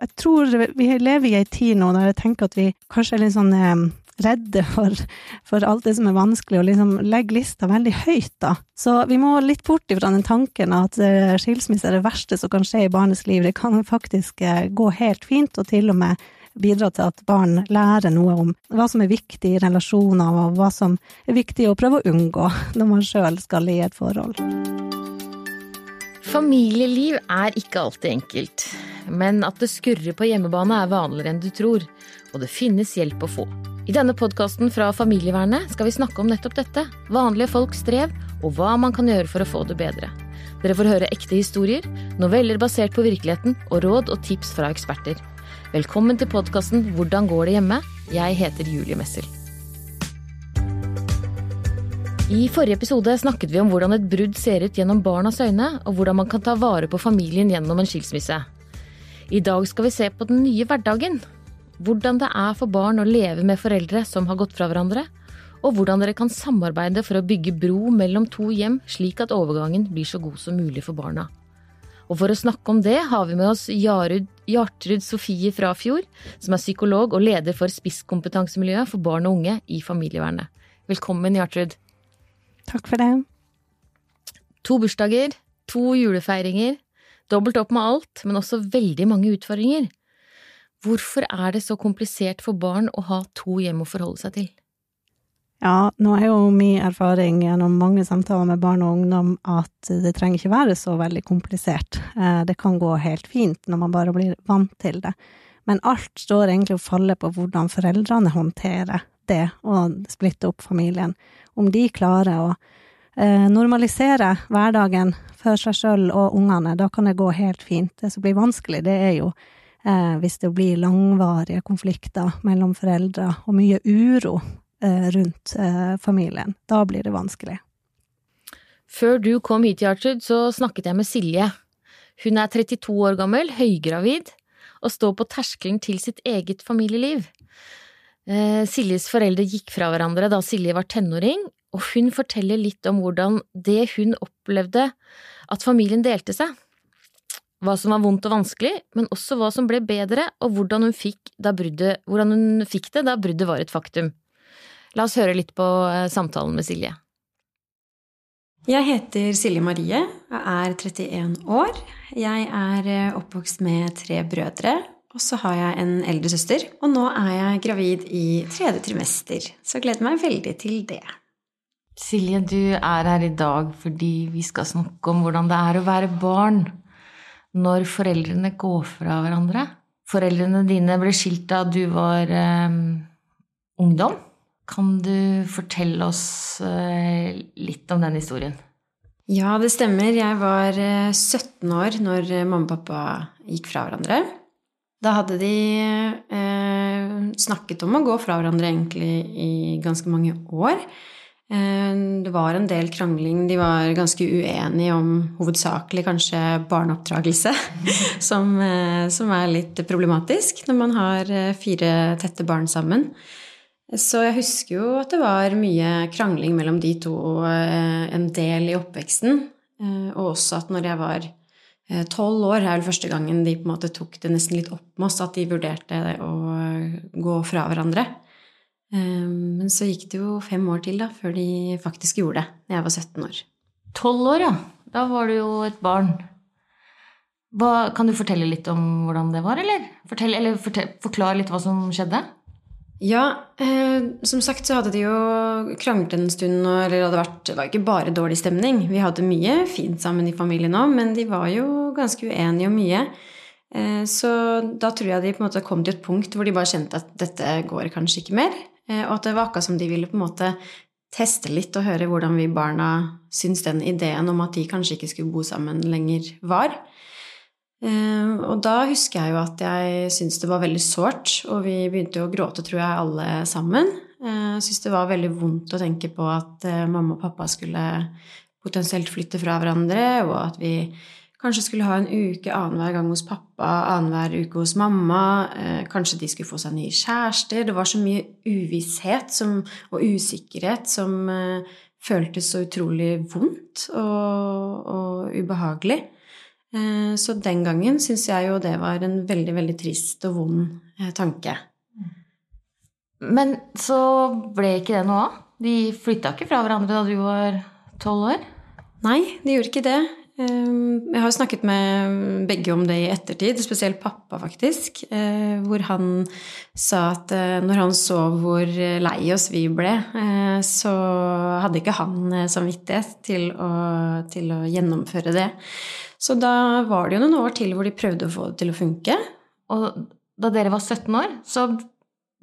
jeg tror vi lever i ei tid nå der jeg tenker at vi kanskje er litt sånn eh, redde for, for, alt det som er vanskelig, og liksom legger lista veldig høyt, da. Så vi må litt bort ifra den tanken at uh, skilsmisse er det verste som kan skje i barnets liv. Det kan faktisk uh, gå helt fint, og til og med bidra til at barn lærer noe om hva som er viktig i relasjoner, og hva som er viktig å prøve å unngå når man sjøl skal i et forhold. Familieliv er ikke alltid enkelt, men at det skurrer på hjemmebane er vanligere enn du tror, og det finnes hjelp å få. I denne podkasten fra Familievernet skal vi snakke om nettopp dette, vanlige folks strev, og hva man kan gjøre for å få det bedre. Dere får høre ekte historier, noveller basert på virkeligheten, og råd og tips fra eksperter. Velkommen til podkasten Hvordan går det hjemme? Jeg heter Julie Messel. I forrige episode snakket vi om hvordan et brudd ser ut gjennom barnas øyne, og hvordan man kan ta vare på familien gjennom en skilsmisse. I dag skal vi se på den nye hverdagen. Hvordan det er for barn å leve med foreldre som har gått fra hverandre, og hvordan dere kan samarbeide for å bygge bro mellom to hjem, slik at overgangen blir så god som mulig for barna. Og for å snakke om det har vi med oss Jarud, Jartrud Sofie Frafjord, som er psykolog og leder for spisskompetansemiljøet for barn og unge i familievernet. Velkommen, Jartrud. Takk for det. To bursdager, to julefeiringer, dobbelt opp med alt, men også veldig mange utfordringer. Hvorfor er det så komplisert for barn å ha to hjem å forholde seg til? Ja, nå er jo min erfaring gjennom mange samtaler med barn og ungdom at det trenger ikke være så veldig komplisert. Eh, det kan gå helt fint når man bare blir vant til det. Men alt står egentlig og faller på hvordan foreldrene håndterer det å splitte opp familien om de klarer å eh, normalisere hverdagen for seg sjøl og ungene, da kan det gå helt fint. Det som blir vanskelig, det er jo eh, hvis det blir langvarige konflikter mellom foreldre og mye uro eh, rundt eh, familien. Da blir det vanskelig. Før du kom hit, Gjertrud, så snakket jeg med Silje. Hun er 32 år gammel, høygravid, og står på terskelen til sitt eget familieliv. Eh, Siljes foreldre gikk fra hverandre da Silje var tenåring, og hun forteller litt om hvordan det hun opplevde at familien delte seg. Hva som var vondt og vanskelig, men også hva som ble bedre, og hvordan hun fikk, bruddet, hvordan hun fikk det da bruddet var et faktum. La oss høre litt på eh, samtalen med Silje. Jeg heter Silje Marie og er 31 år. Jeg er eh, oppvokst med tre brødre og så har jeg en eldre søster, og nå er jeg gravid i tredje trimester. Så jeg gleder meg veldig til det. Silje, du er her i dag fordi vi skal snakke om hvordan det er å være barn når foreldrene går fra hverandre. Foreldrene dine ble skilt da du var um, ungdom. Kan du fortelle oss uh, litt om den historien? Ja, det stemmer. Jeg var 17 år når mamma og pappa gikk fra hverandre. Da hadde de eh, snakket om å gå fra hverandre egentlig i ganske mange år. Eh, det var en del krangling. De var ganske uenige om hovedsakelig kanskje barneoppdragelse, som, eh, som, er litt problematisk når man har eh, fire tette barn sammen. Så jeg husker jo at det var mye krangling mellom de to eh, en del i oppveksten. Eh, og også at når jeg var tolv år er vel første gangen de på en måte tok det nesten litt opp med oss, at de vurderte å gå fra hverandre. Eh, men så gikk det jo fem år til da, før de faktisk gjorde det, da jeg var 17 år. Tolv år, ja. Da var du jo et barn. Hva, kan du fortelle litt om hvordan det var, eller? Fortell, eller fortell, forklar litt hva som skjedde? Ja, eh, som sagt så hadde de jo kranglet en stund, eller det hadde vært Det var ikke bare dårlig stemning. Vi hadde mye fint sammen i familien òg, men de var jo ganske uenige om mye. Eh, så da tror jeg de på en måte kom til et punkt hvor de bare kjente at dette går kanskje ikke mer. Eh, og at det var akkurat som de ville på en måte teste litt og høre hvordan vi barna syns den ideen om at de kanskje ikke skulle bo sammen lenger, var. Ehm, og da husker jeg jo at jeg syntes det var veldig sårt, og vi begynte jo å gråte, tror jeg, alle sammen. Ehm, jeg syntes det var veldig vondt å tenke på at eh, mamma og pappa skulle potensielt flytte fra hverandre, og at vi kanskje skulle ha en uke annenhver gang hos pappa, annenhver uke hos mamma. Ehm, kanskje de skulle få seg nye kjærester. Det var så mye uvisshet som, og usikkerhet som uh, føltes så utrolig vondt og, og ubehagelig. Eh, så den gangen syns jeg jo det var en veldig, veldig trist og vond eh, tanke. Men så ble ikke det noe av? De flytta ikke fra hverandre da du var tolv år? Nei, de gjorde ikke det. Ehm, jeg har snakket med begge om det i ettertid, spesielt pappa, faktisk. Eh, hvor han sa at eh, når han så hvor lei oss vi ble, eh, så hadde ikke han samvittighet til å, til å gjennomføre det. Så da var det jo noen år til hvor de prøvde å få det til å funke. Og da dere var 17 år, så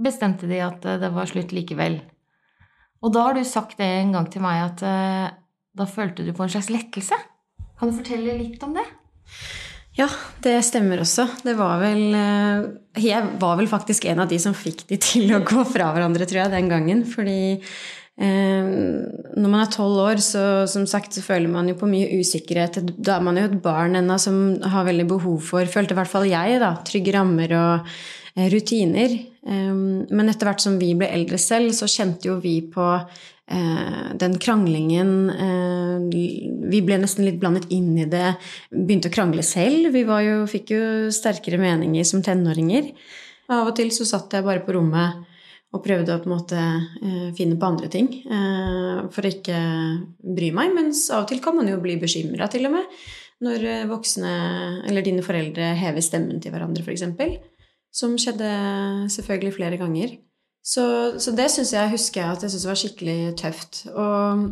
bestemte de at det var slutt likevel. Og da har du sagt det en gang til meg at da følte du på en slags lettelse. Kan du fortelle litt om det? Ja, det stemmer også. Det var vel eh, Jeg var vel faktisk en av de som fikk de til å gå fra hverandre, tror jeg, den gangen. Fordi eh, når man er tolv år, så som sagt så føler man jo på mye usikkerhet. Da er man jo et barn ennå som har veldig behov for, følte i hvert fall jeg, da, trygge rammer og eh, rutiner. Eh, men etter hvert som vi ble eldre selv, så kjente jo vi på Eh, den kranglingen eh, Vi ble nesten litt blandet inn i det. Begynte å krangle selv. Vi jo, fikk jo sterkere meninger som tenåringer. Av og til så satt jeg bare på rommet og prøvde å på en måte eh, finne på andre ting for å ikke bry meg. Mens av og til kan man jo bli bekymra, til og med, når voksne eller dine foreldre hever stemmen til hverandre, f.eks. Som skjedde selvfølgelig flere ganger. Så, så det syns jeg husker jeg at jeg syns var skikkelig tøft. Og,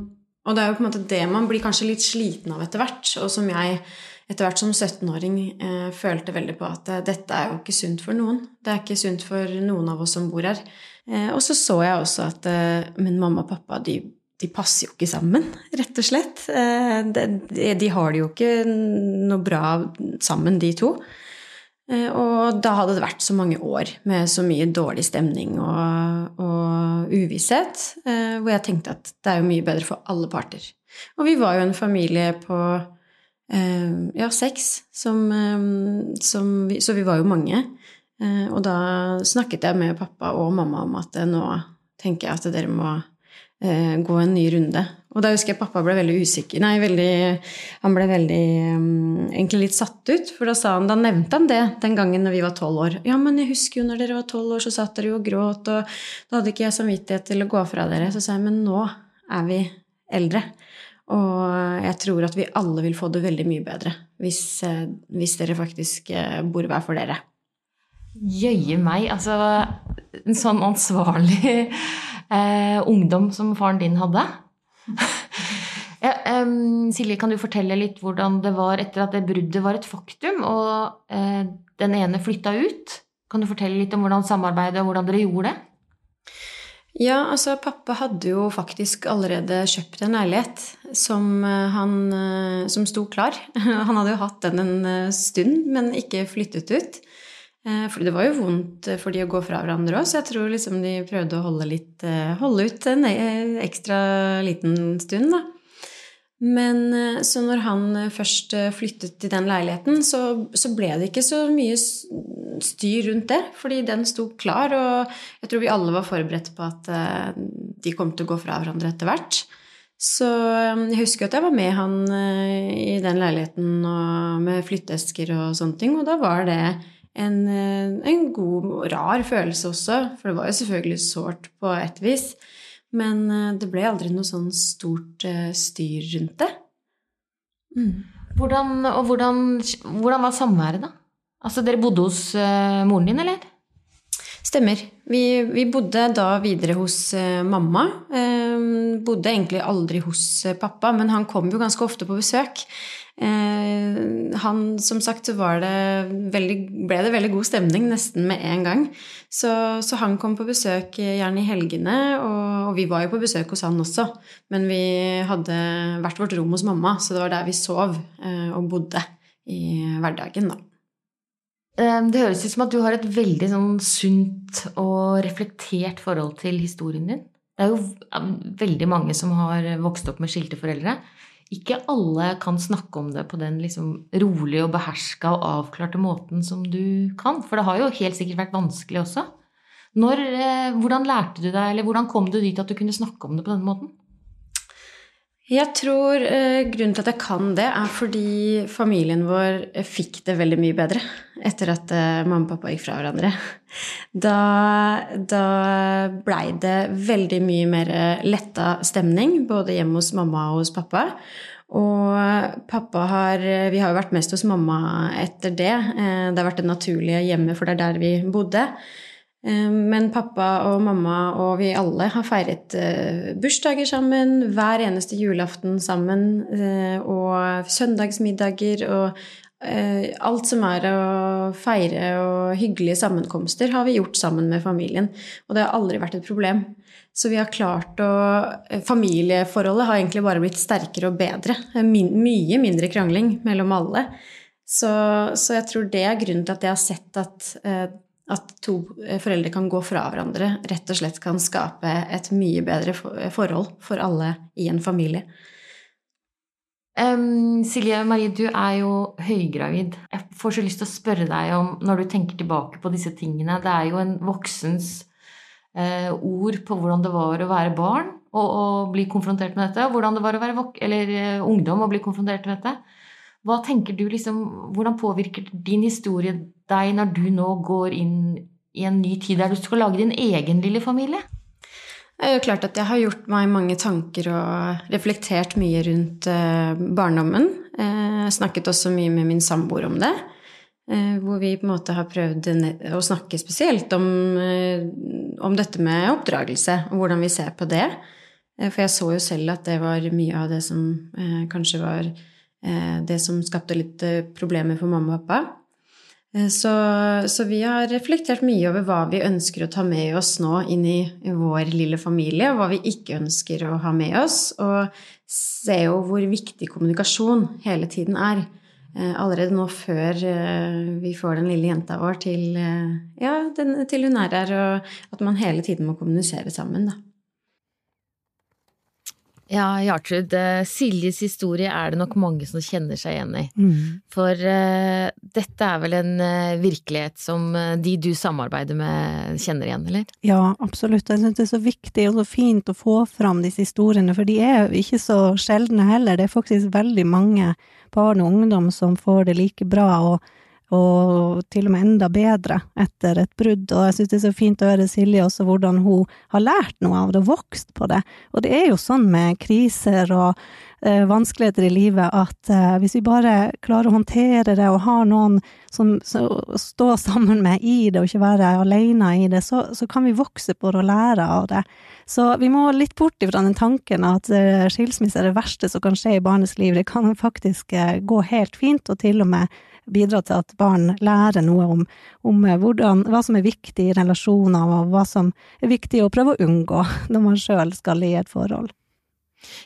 og, det er jo på en måte det man blir kanskje litt sliten av etter hvert, og som jeg etter hvert som 17-åring eh, følte veldig på at eh, dette er jo ikke sunt for noen. Det er ikke sunt for noen av oss som bor her. Eh, og så så jeg også at eh, min mamma og pappa de, de, passer jo ikke sammen, rett og slett. Eh, de, de, har det jo ikke noe bra sammen, de to. Og da hadde det vært så mange år med så mye dårlig stemning og, og uvisshet, hvor jeg tenkte at det er jo mye bedre for alle parter. Og vi var jo en familie på ja, seks, som, som så vi var jo mange. Og da snakket jeg med pappa og mamma om at nå tenker jeg at dere må gå en ny runde. Og da husker jeg pappa ble veldig usikker. Nei, veldig, han ble veldig um, Egentlig litt satt ut. For da, han, da nevnte han det den gangen når vi var tolv år. Ja, men jeg husker jo når dere var tolv år, så satt dere jo og gråt, og da hadde ikke jeg samvittighet til å gå fra dere. Så sa jeg, men nå er vi eldre. Og jeg tror at vi alle vil få det veldig mye bedre hvis, eh, hvis dere faktisk eh, bor hver for dere. Jøye meg. Altså, en sånn ansvarlig eh, ungdom som faren din hadde. Ja, um, Silje, kan du fortelle litt hvordan det var etter at det bruddet var et faktum, og eh, den ene flytta ut? Kan du fortelle litt om hvordan samarbeidet og hvordan dere gjorde det? Ja, altså pappa hadde jo faktisk allerede kjøpt en leilighet som, eh, han, eh, som sto klar. Han hadde jo hatt den en stund, men ikke flyttet ut. Eh, for det var jo vondt for de å gå fra hverandre òg, så jeg tror liksom de prøvde å holde, litt, eh, holde ut en ekstra liten stund, da. Men eh, så når han først flyttet til den leiligheten, så, så, ble det ikke så mye styr rundt det. Fordi den sto klar, og jeg tror vi alle var forberedt på at de kom til å gå fra hverandre etter hvert. Så jeg husker at jeg var med han i den leiligheten med flytteesker og sånne ting, og da var det en, eh, en god rar følelse også, for det var jo selvfølgelig sårt på et vis. Men eh, det ble aldri noe sånn stort eh, styr rundt det. Mm. Hvordan, og hvordan, hvordan var samværet, da? Altså, dere bodde hos uh, moren din, eller? Stemmer. Vi, vi, bodde da videre hos uh, mamma. Um, bodde egentlig aldri hos pappa, men han kom jo ganske ofte på besøk. Eh, han, som sagt, så det veldig, ble det veldig god stemning nesten med en gang. Så, så, han kom på besøk gjerne i helgene, og, og, vi var jo på besøk hos han også. Men vi hadde hvert vårt rom hos mamma, så det var der vi sov eh, og bodde i hverdagen, da. Eh, det høres ut som at du har et veldig sånn sunt og reflektert forhold til historien din. Det er jo veldig mange som har vokst opp med skilte foreldre ikke alle kan snakke om det på den liksom rolige og beherska og avklarte måten som du kan. For det har jo helt sikkert vært vanskelig også. Når, eh, hvordan lærte du deg, eller hvordan kom du dit at du kunne snakke om det på denne måten? Jeg tror eh, grunnen til at jeg kan det, er fordi familien vår eh, fikk det veldig mye bedre etter at eh, mamma og pappa gikk fra hverandre. Da, da blei det veldig mye mer letta stemning, både hjemme hos mamma og hos pappa. Og pappa har Vi har jo vært mest hos mamma etter det. Eh, det har vært det naturlige hjemmet, for det er der vi bodde. Eh, men pappa og mamma og vi alle har feiret eh, bursdager sammen, hver eneste julaften sammen, eh, og søndagsmiddager og alt som er å feire og hyggelige sammenkomster, har vi gjort sammen med familien. Og det har aldri vært et problem. Så vi har klart å Familieforholdet har egentlig bare blitt sterkere og bedre. Mye mindre krangling mellom alle. Så, så jeg tror det er grunnen til at jeg har sett at at to eh, foreldre kan gå fra hverandre, rett og slett kan skape et mye bedre forhold for alle i en familie. Um, Silje Marie, du er jo høygravid. Jeg får så lyst til å spørre deg om, når du tenker tilbake på disse tingene Det er jo en voksens uh, ord på hvordan det var å være barn og, og bli konfrontert med dette, og hvordan det var å være eller, uh, ungdom og bli konfrontert med dette. Hva tenker du liksom, Hvordan påvirker din historie deg når du nå går inn i en ny tid der du skal lage din egen lille familie? Det er jo klart at jeg har gjort meg mange tanker og reflektert mye rundt eh, barndommen. Jeg eh, snakket også mye med min samboer om det. Eh, hvor vi på en måte har prøvd å snakke spesielt om, om dette med oppdragelse, og hvordan vi ser på det. For jeg så jo selv at det var mye av det som kanskje var det som skapte litt eh, problemer for mamma og pappa. Eh, så, så, vi har reflektert mye over hva vi ønsker å ta med oss nå inn i vår lille familie, og hva vi ikke ønsker å ha med oss, og ser jo hvor viktig kommunikasjon hele tiden er. Allerede nå før vi får den lille jenta vår til, ja, den, til hun er her, og at man hele tiden må kommunisere sammen, da. Ja, Gjartrud. Eh, Siljes historie er det nok mange som kjenner seg igjen i. Mm. For uh, dette er vel en uh, virkelighet som uh, de du samarbeider med, kjenner igjen, eller? Ja, absolutt. Jeg syns det er så viktig og så fint å få fram disse historiene, for de er ikke så sjeldne heller. Det er faktisk veldig mange barn og ungdom som får det like bra. og og til og med enda bedre etter et brudd. Og jeg synes det er så fint å høre Silje også hvordan hun har lært noe av det og vokst på det. Og det er jo sånn med kriser og eh, vanskeligheter i livet at eh, hvis vi bare klarer å håndtere det og har noen som står sammen med i det, og ikke være alene i det, så, så kan vi vokse på det og lære av det. Så vi må litt bort ifra den tanken at eh, skilsmisse er det verste som kan skje i barnets liv. Det kan faktisk eh, gå helt fint, og til og med bidra til at barn lærer noe om, om eh, hvordan, hva som er viktig i relasjoner, og hva som er viktig å prøve å unngå når man sjøl skal i et forhold.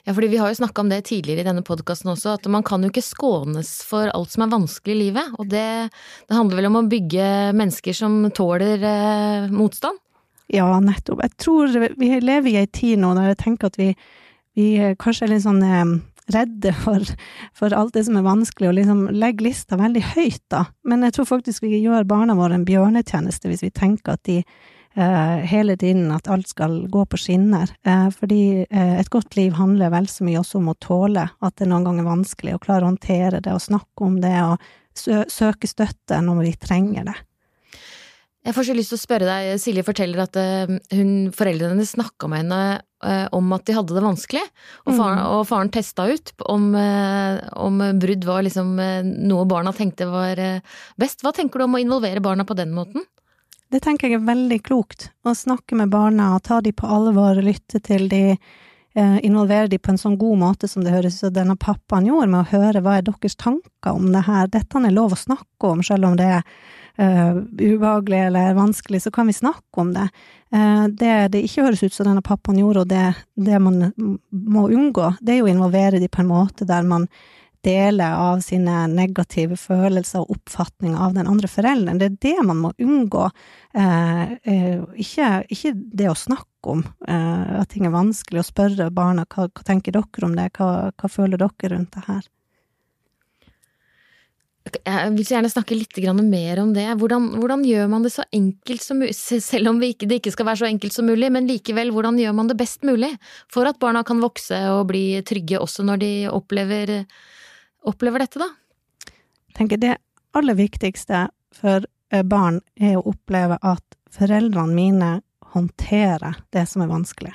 Ja, fordi vi har jo snakka om det tidligere i denne podkasten også, at man kan jo ikke skånes for alt som er vanskelig i livet. Og det, det handler vel om å bygge mennesker som tåler eh, motstand? Ja, nettopp. Jeg tror vi lever i ei tid nå der jeg tenker at vi, vi kanskje er litt sånn eh, redde for, for, alt det som er vanskelig, og liksom legge lista veldig høyt, da. Men jeg tror faktisk vi gjør barna våre en bjørnetjeneste hvis vi tenker at de eh, hele tiden at alt skal gå på skinner. Eh, fordi eh, et godt liv handler vel så mye også om å tåle at det noen ganger er vanskelig, å klare å håndtere det og snakke om det og sø søke støtte når vi trenger det. Jeg får så lyst til å spørre deg, Silje forteller at uh, hun, foreldrene hennes snakka med henne uh, om at de hadde det vanskelig, og, mm. faren, og faren testa ut om, uh, om, brudd var liksom noe barna tenkte var best. Hva tenker du om å involvere barna på den måten? Det tenker jeg er veldig klokt. Å snakke med barna, ta de på alvor, lytte til de, involvere de på en sånn god måte som det høres ut som denne pappaen gjorde, med å høre hva er deres tanker om det her. Dette er lov å snakke om, selv om det er uh, ubehagelig eller vanskelig, så kan vi snakke om det. Uh, det det ikke høres ut som denne pappaen gjorde, og det, det man må unngå, det er jo å involvere de på en måte der man deler av sine negative følelser og oppfatninger av den andre forelderen. Det er det man må unngå, uh, ikke, ikke, det å snakke om at ting er vanskelig, og spørre barna hva, hva tenker dere om det, hva, hva føler dere rundt det her? Jeg vil gjerne snakke litt mer om det. Hvordan, hvordan, gjør man det så enkelt som mulig, selv om det ikke skal være så enkelt som mulig, men likevel, hvordan gjør man det best mulig for at barna kan vokse og bli trygge også når de opplever, opplever dette, da? Jeg tenker det aller viktigste for eh, barn er å oppleve at foreldrene mine håndterer det som er vanskelig.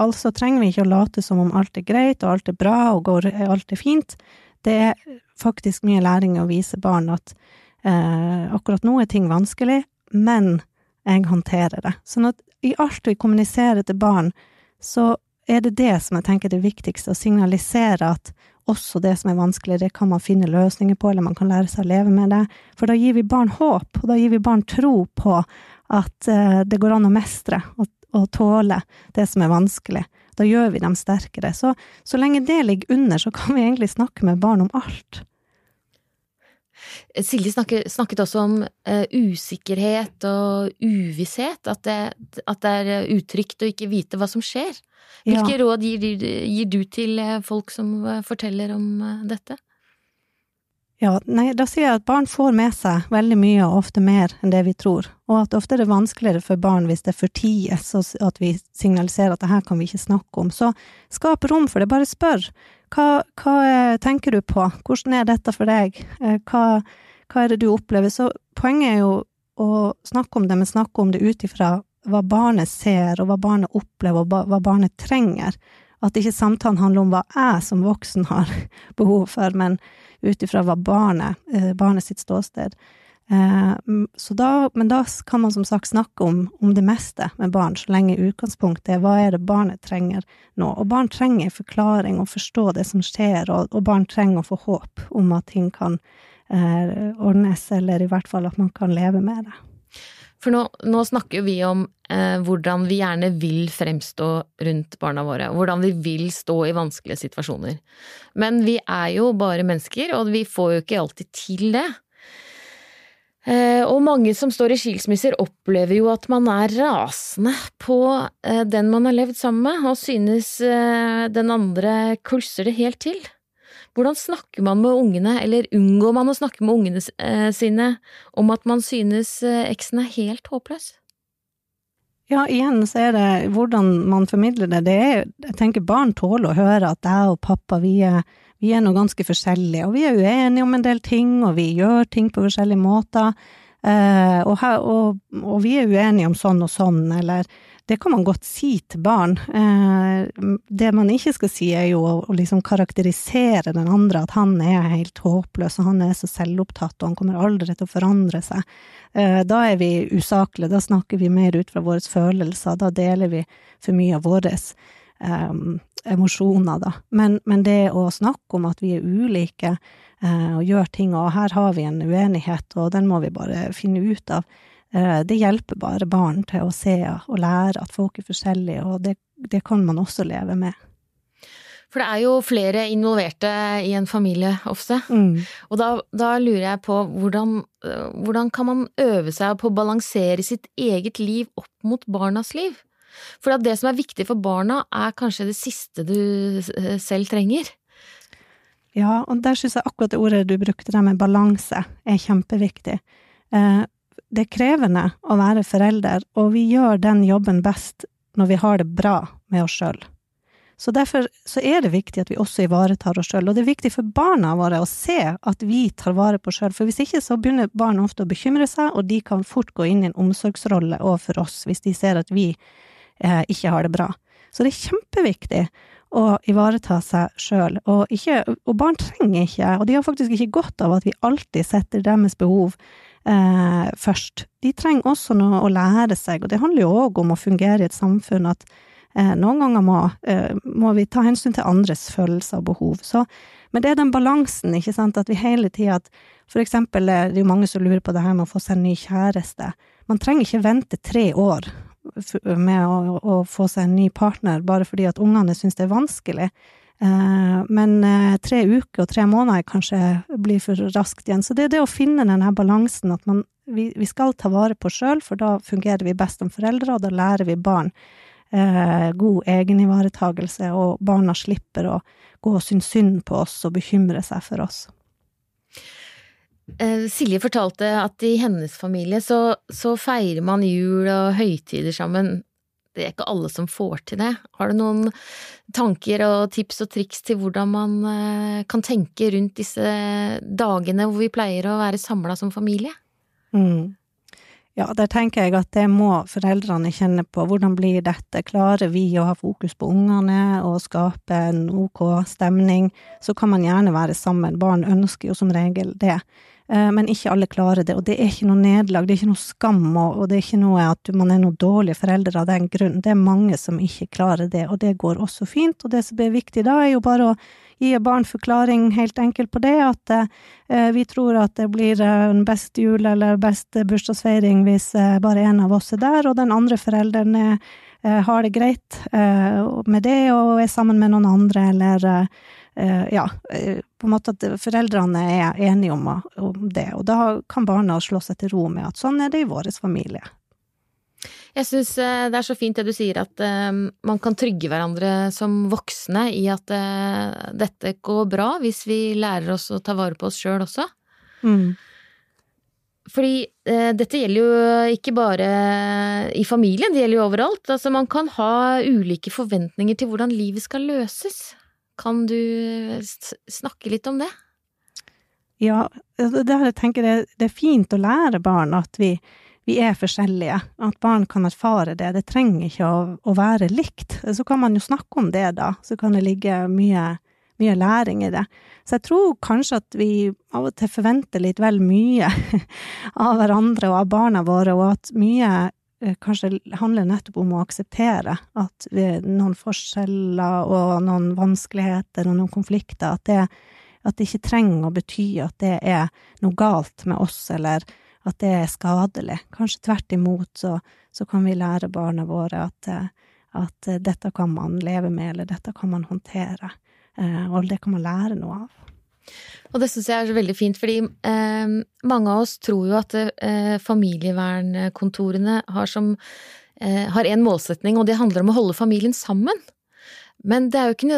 Altså trenger vi ikke å late som om alt er greit og alt er bra og går, alt er fint. Det er faktisk mye læring å vise barn at eh, akkurat nå er ting vanskelig, men jeg håndterer det. Sånn at i alt vi kommuniserer til barn, så er det det som jeg tenker er det viktigste, å signalisere at også det som er vanskelig, det kan man finne løsninger på, eller man kan lære seg å leve med det. For da gir vi barn håp, og da gir vi barn tro på at eh, det går an å mestre og, og tåle det som er vanskelig. Da gjør vi dem sterkere. Så, så lenge det ligger under, så kan vi egentlig snakke med barn om alt. Silje snakket, snakket også om uh, usikkerhet og uvisshet, at det, at det, er utrygt å ikke vite hva som skjer. Hvilke ja. råd gir, gir, du til eh, folk som forteller om dette? Ja, nei, da sier jeg at barn får med seg veldig mye, og ofte mer enn det vi tror, og at ofte er det vanskeligere for barn hvis det forties, og at vi signaliserer at det her kan vi ikke snakke om. Så skap rom for det, bare spør. Hva, hva tenker du på, hvordan er dette for deg, eh, hva, hva er det du opplever? Så poenget er jo å snakke om det, men snakke om det ut ifra hva barnet ser, og hva barnet opplever, og hva barnet trenger. At ikke samtalen handler om hva jeg som voksen har behov for, men ut ifra hva barnet, eh, barnet sitt ståsted. Eh, da, men da kan man som sagt snakke om, om, det meste med barn, så lenge utgangspunktet er hva er det barnet trenger nå. Og barn trenger forklaring og forstå det som skjer, og, og barn trenger å få håp om at ting kan eh, ordnes, eller i hvert fall at man kan leve med det. For nå, nå snakker vi om eh, hvordan vi gjerne vil fremstå rundt barna våre, Og hvordan vi vil stå i vanskelige situasjoner. Men vi er jo bare mennesker, og vi får jo ikke alltid til det. Eh, og mange som står i skilsmisser opplever jo at man er rasende på eh, den man har levd sammen med, og synes eh, den andre kulser det helt til. Hvordan snakker man med ungene, eller unngår man å snakke med ungene eh, sine om at man synes eh, eksen er helt håpløs? Ja, igjen så er det hvordan man formidler det. det er, jeg tenker barn tåler å høre at jeg og pappa, vi er, vi er noe ganske forskjellige, og vi er uenige om en del ting, og vi gjør ting på forskjellige måter. Uh, og, og, og, vi er uenige om sånn og sånn, eller det kan man godt si til barn. Eh, det man ikke skal si, er jo å liksom karakterisere den andre, at han er helt håpløs, og han er så selvopptatt, og han kommer aldri til å forandre seg. Eh, da er vi usaklige, da snakker vi mer ut fra våre følelser, da deler vi for mye av våre um, emosjoner, da. Men, men, det å snakke om at vi er ulike og gjør ting, og her har vi en uenighet, og den må vi bare finne ut av, Eh, det hjelper bare barn til å se og lære at folk er forskjellige, og det, det kan man også leve med. For det er jo flere involverte i en familie ofte. Mm. Og da, da, lurer jeg på hvordan, eh, hvordan, kan man øve seg på å balansere sitt eget liv opp mot barnas liv? For det som er viktig for barna, er kanskje det siste du eh, selv trenger. Ja, og der syns jeg akkurat det ordet du brukte, det med balanse, er kjempeviktig. Det er krevende å være forelder, og vi gjør den jobben best når vi har det bra med oss sjøl. Så derfor så er det viktig at vi også ivaretar oss sjøl, og det er viktig for barna våre å se at vi tar vare på oss sjøl, for hvis ikke så begynner barn ofte å bekymre seg, og de kan fort gå inn i en omsorgsrolle overfor oss hvis de ser at vi eh, ikke har det bra. Så det er kjempeviktig å ivareta seg sjøl, og, og barn trenger ikke, og de har faktisk ikke godt av at vi alltid setter deres behov eh, først. De trenger også noe å lære seg, og det handler jo òg om å fungere i et samfunn at eh, noen ganger må, eh, må, vi ta hensyn til andres følelser og behov. Så, men det er den balansen, ikke sant, at vi hele tida for eksempel, eh, det er jo mange som lurer på det her med å få seg en ny kjæreste. Man trenger ikke vente tre år med å, å, få seg en ny partner bare fordi at ungene syns det er vanskelig. Eh, men eh, tre uker og tre måneder kanskje blir for raskt igjen. Så det er det å finne denne balansen, at man, vi, vi skal ta vare på sjøl, for da fungerer vi best som foreldre, og da lærer vi barn eh, god egenivaretagelse, og barna slipper å gå og synes synd på oss og bekymre seg for oss. Silje fortalte at i hennes familie så, så feirer man jul og høytider sammen. Det er ikke alle som får til det. Har du noen tanker og tips og triks til hvordan man eh, kan tenke rundt disse dagene hvor vi pleier å være samla som familie? Mm. Ja, der tenker jeg at det må foreldrene kjenne på. Hvordan blir dette? Klarer vi å ha fokus på ungene og skape en ok stemning? Så kan man gjerne være sammen. Barn ønsker jo som regel det. Eh, men ikke alle klarer det, og det er ikke noe nederlag, det er ikke noe skam, og det er ikke noe at man er noen dårlige foreldre av den grunn. Det er mange som ikke klarer det, og det går også fint. Og det som er viktig da, er jo bare å gi barn forklaring helt enkelt på det, at eh, vi tror at det blir eh, en best jul eller best bursdagsfeiring hvis bare en av oss er der, og den andre forelderen har det greit med det og er sammen med noen andre, eller ja, på en måte at foreldrene er enige om, om det, og da kan barna slå seg til ro med at sånn er det i vår familie. Jeg syns eh, det er så fint det du sier, at eh, man kan trygge hverandre som voksne i at eh, dette går bra hvis vi lærer oss å ta vare på oss sjøl også. Mm. Fordi eh, dette gjelder jo ikke bare i familien, det gjelder jo overalt. Altså man kan ha ulike forventninger til hvordan livet skal løses. Kan du snakke litt om det? Ja, det, jeg tenker det, det er fint å lære barn at vi, vi er forskjellige, at barn kan erfare det. Det trenger ikke å, å, være likt. Så kan man jo snakke om det, da. Så kan det ligge mye, mye læring i det. Så jeg tror kanskje at vi av og til forventer litt vel mye av hverandre og av barna våre, og at mye eh, kanskje handler nettopp om å akseptere at noen forskjeller og noen vanskeligheter og noen konflikter, at det, at det ikke trenger å bety at det er noe galt med oss, eller at det er skadelig. Kanskje tvert imot så, så kan vi lære barna våre at, at, dette kan man leve med, eller dette kan man håndtere, eh, og det kan man lære noe av. Og det syns jeg er så veldig fint, fordi eh, mange av oss tror jo at eh, familievernkontorene har som eh, har en målsetning, og det handler om å holde familien sammen. Men det er jo ikke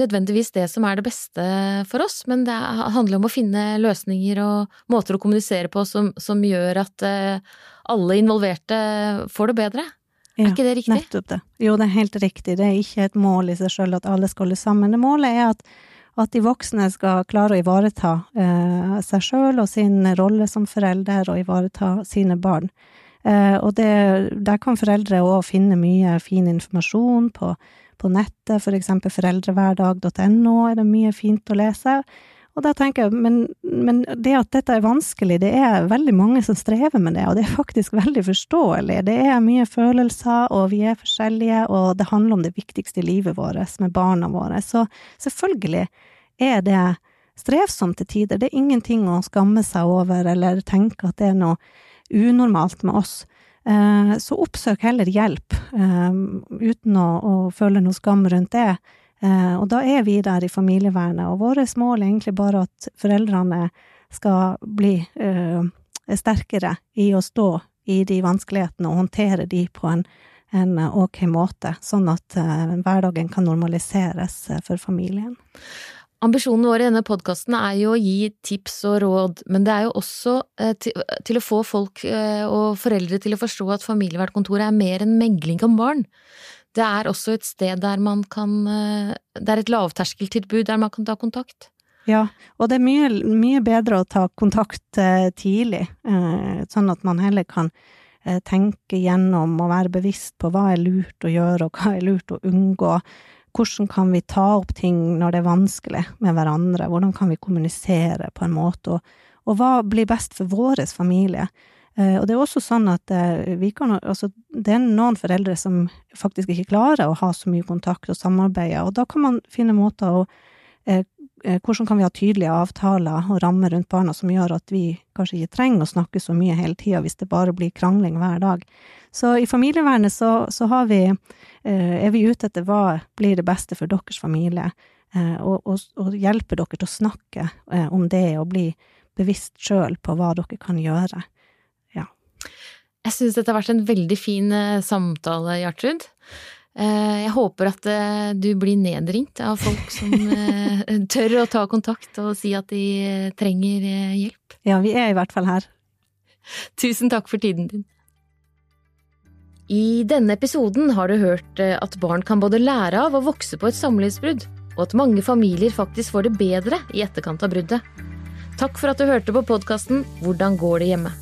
nødvendigvis det som er det beste for oss, men det handler om å finne løsninger og måter å kommunisere på som, som gjør at eh, alle involverte får det bedre. Er ikke det riktig? Nettopp det. Jo, det er helt riktig. Det er ikke et mål i seg selv at alle skal holde sammen. Det målet er at, at de voksne skal klare å ivareta eh, seg selv og sin rolle som forelder, og ivareta sine barn. Eh, og det, der kan foreldre òg finne mye fin informasjon på på nettet, for eksempel foreldrehverdag.no er det mye fint å lese. Og da tenker jeg, men, men, det at dette er vanskelig, det er veldig mange som strever med det, og det er faktisk veldig forståelig. Det er mye følelser, og vi er forskjellige, og det handler om det viktigste i livet vårt, med barna våre. Så selvfølgelig er det strevsomt til tider. Det er ingenting å skamme seg over, eller tenke at det er noe unormalt med oss. Eh, så oppsøk heller hjelp, eh, uten å, å føle noe skam rundt det. Eh, og da er vi der i familievernet, og vårt mål er egentlig bare at foreldrene skal bli sterkere i å stå i de vanskelighetene og håndtere de på en, en ok måte, sånn at hverdagen kan normaliseres for familien. Ambisjonen vår i denne podkasten er jo å gi tips og råd, men det er jo også eh, til, til, å få folk eh, og foreldre til å forstå at familievernkontoret er mer enn megling om barn. Det er også et sted der man kan eh, Det er et lavterskeltilbud der man kan ta kontakt. Ja, og det er mye, mye bedre å ta kontakt tidlig, sånn at man heller kan tenke gjennom og være bevisst på hva er lurt å gjøre, og hva er lurt å unngå hvordan kan vi ta opp ting når det er vanskelig med hverandre, hvordan kan vi kommunisere på en måte, og, og hva blir best for vår familie? Eh, og det er også sånn at eh, vi kan, altså, det er noen foreldre som faktisk ikke klarer å ha så mye kontakt og samarbeide, og da kan man finne måter å eh, hvordan kan vi ha tydelige avtaler og rammer rundt barna som gjør at vi kanskje ikke trenger å snakke så mye hele tida hvis det bare blir krangling hver dag. Så i familievernet så, så vi, er vi ute etter hva blir det beste for deres familie, og, og, og hjelper dere til å snakke om det og bli bevisst sjøl på hva dere kan gjøre. Jeg syns dette har vært en veldig fin samtale, Gjertrud. Eh, jeg håper at eh, du blir nedringt av folk som eh, tør å ta kontakt og si at de trenger hjelp. Ja, vi er i hvert fall her. Tusen takk for tiden din. I denne episoden har du hørt at barn kan både lære av og vokse på et samlivsbrudd, og at mange familier faktisk får det bedre i etterkant av bruddet. Takk for at du hørte på podkasten Hvordan går det hjemme?